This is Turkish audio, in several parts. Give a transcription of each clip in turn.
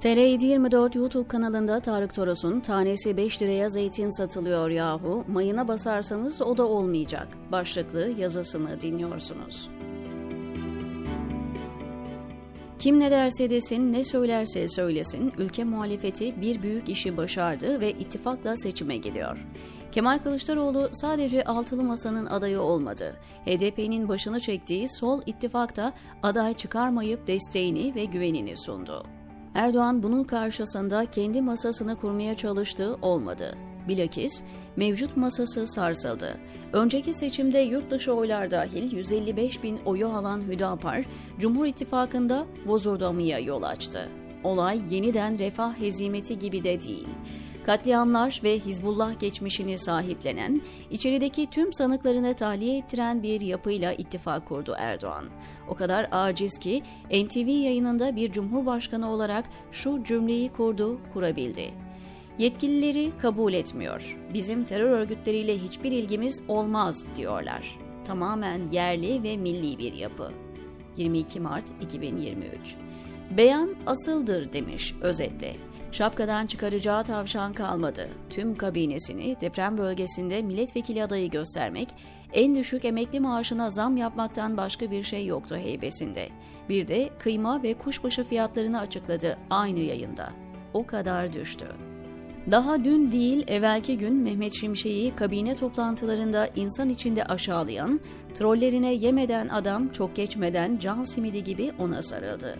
TR724 YouTube kanalında Tarık Toros'un tanesi 5 liraya zeytin satılıyor yahu, mayına basarsanız o da olmayacak başlıklı yazısını dinliyorsunuz. Kim ne derse desin, ne söylerse söylesin, ülke muhalefeti bir büyük işi başardı ve ittifakla seçime gidiyor. Kemal Kılıçdaroğlu sadece altılı masanın adayı olmadı. HDP'nin başını çektiği sol ittifakta aday çıkarmayıp desteğini ve güvenini sundu. Erdoğan bunun karşısında kendi masasını kurmaya çalıştığı olmadı. Bilakis mevcut masası sarsıldı. Önceki seçimde yurt dışı oylar dahil 155 bin oyu alan Hüdapar, Cumhur İttifakı'nda bozurdamıya yol açtı. Olay yeniden refah hezimeti gibi de değil. Katliamlar ve Hizbullah geçmişini sahiplenen, içerideki tüm sanıklarını tahliye ettiren bir yapıyla ittifak kurdu Erdoğan. O kadar aciz ki NTV yayınında bir cumhurbaşkanı olarak şu cümleyi kurdu, kurabildi. Yetkilileri kabul etmiyor. Bizim terör örgütleriyle hiçbir ilgimiz olmaz diyorlar. Tamamen yerli ve milli bir yapı. 22 Mart 2023 Beyan asıldır demiş özetle. Şapkadan çıkaracağı tavşan kalmadı. Tüm kabinesini deprem bölgesinde milletvekili adayı göstermek, en düşük emekli maaşına zam yapmaktan başka bir şey yoktu heybesinde. Bir de kıyma ve kuşbaşı fiyatlarını açıkladı aynı yayında. O kadar düştü. Daha dün değil evvelki gün Mehmet Şimşek'i kabine toplantılarında insan içinde aşağılayan, trollerine yemeden adam çok geçmeden can simidi gibi ona sarıldı.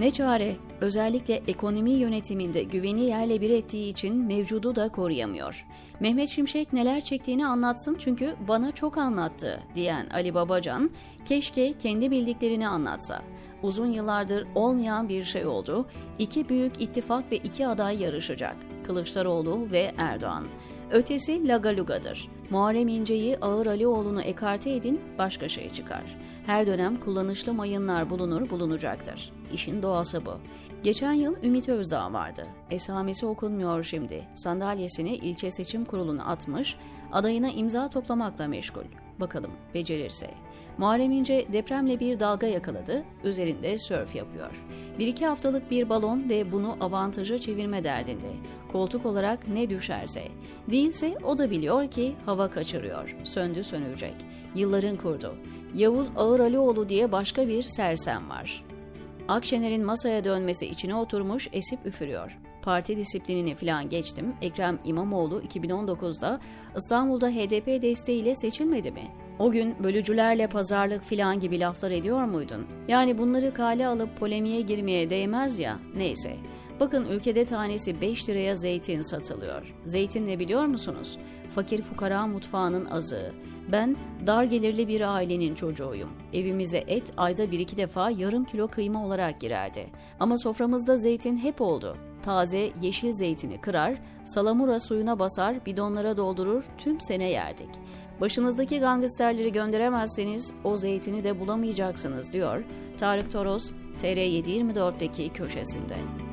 Ne çare, özellikle ekonomi yönetiminde güveni yerle bir ettiği için mevcudu da koruyamıyor. Mehmet Şimşek neler çektiğini anlatsın çünkü bana çok anlattı diyen Ali Babacan, keşke kendi bildiklerini anlatsa. Uzun yıllardır olmayan bir şey oldu. İki büyük ittifak ve iki aday yarışacak. Kılıçdaroğlu ve Erdoğan. Ötesi lagaluga'dır. Muharrem İnce'yi Ağır Alioğlu'nu ekarte edin başka şey çıkar. Her dönem kullanışlı mayınlar bulunur bulunacaktır. İşin doğası bu. Geçen yıl Ümit Özdağ vardı. Esamesi okunmuyor şimdi. Sandalyesini ilçe seçim kuruluna atmış, adayına imza toplamakla meşgul. Bakalım becerirse. Muharrem İnce depremle bir dalga yakaladı, üzerinde sörf yapıyor. Bir iki haftalık bir balon ve bunu avantaja çevirme derdinde. Koltuk olarak ne düşerse. Değilse o da biliyor ki hava kaçırıyor, söndü sönecek. Yılların kurdu. Yavuz Ağır Alioğlu diye başka bir sersem var. Akşener'in masaya dönmesi içine oturmuş esip üfürüyor. Parti disiplinini falan geçtim. Ekrem İmamoğlu 2019'da İstanbul'da HDP desteğiyle seçilmedi mi? O gün bölücülerle pazarlık filan gibi laflar ediyor muydun? Yani bunları kale alıp polemiğe girmeye değmez ya, neyse. Bakın ülkede tanesi 5 liraya zeytin satılıyor. Zeytin ne biliyor musunuz? Fakir fukara mutfağının azığı. Ben dar gelirli bir ailenin çocuğuyum. Evimize et ayda bir iki defa yarım kilo kıyma olarak girerdi. Ama soframızda zeytin hep oldu. Taze yeşil zeytini kırar, salamura suyuna basar, bidonlara doldurur, tüm sene yerdik. Başınızdaki gangsterleri gönderemezseniz o zeytini de bulamayacaksınız diyor Tarık Toros TR724'deki köşesinde.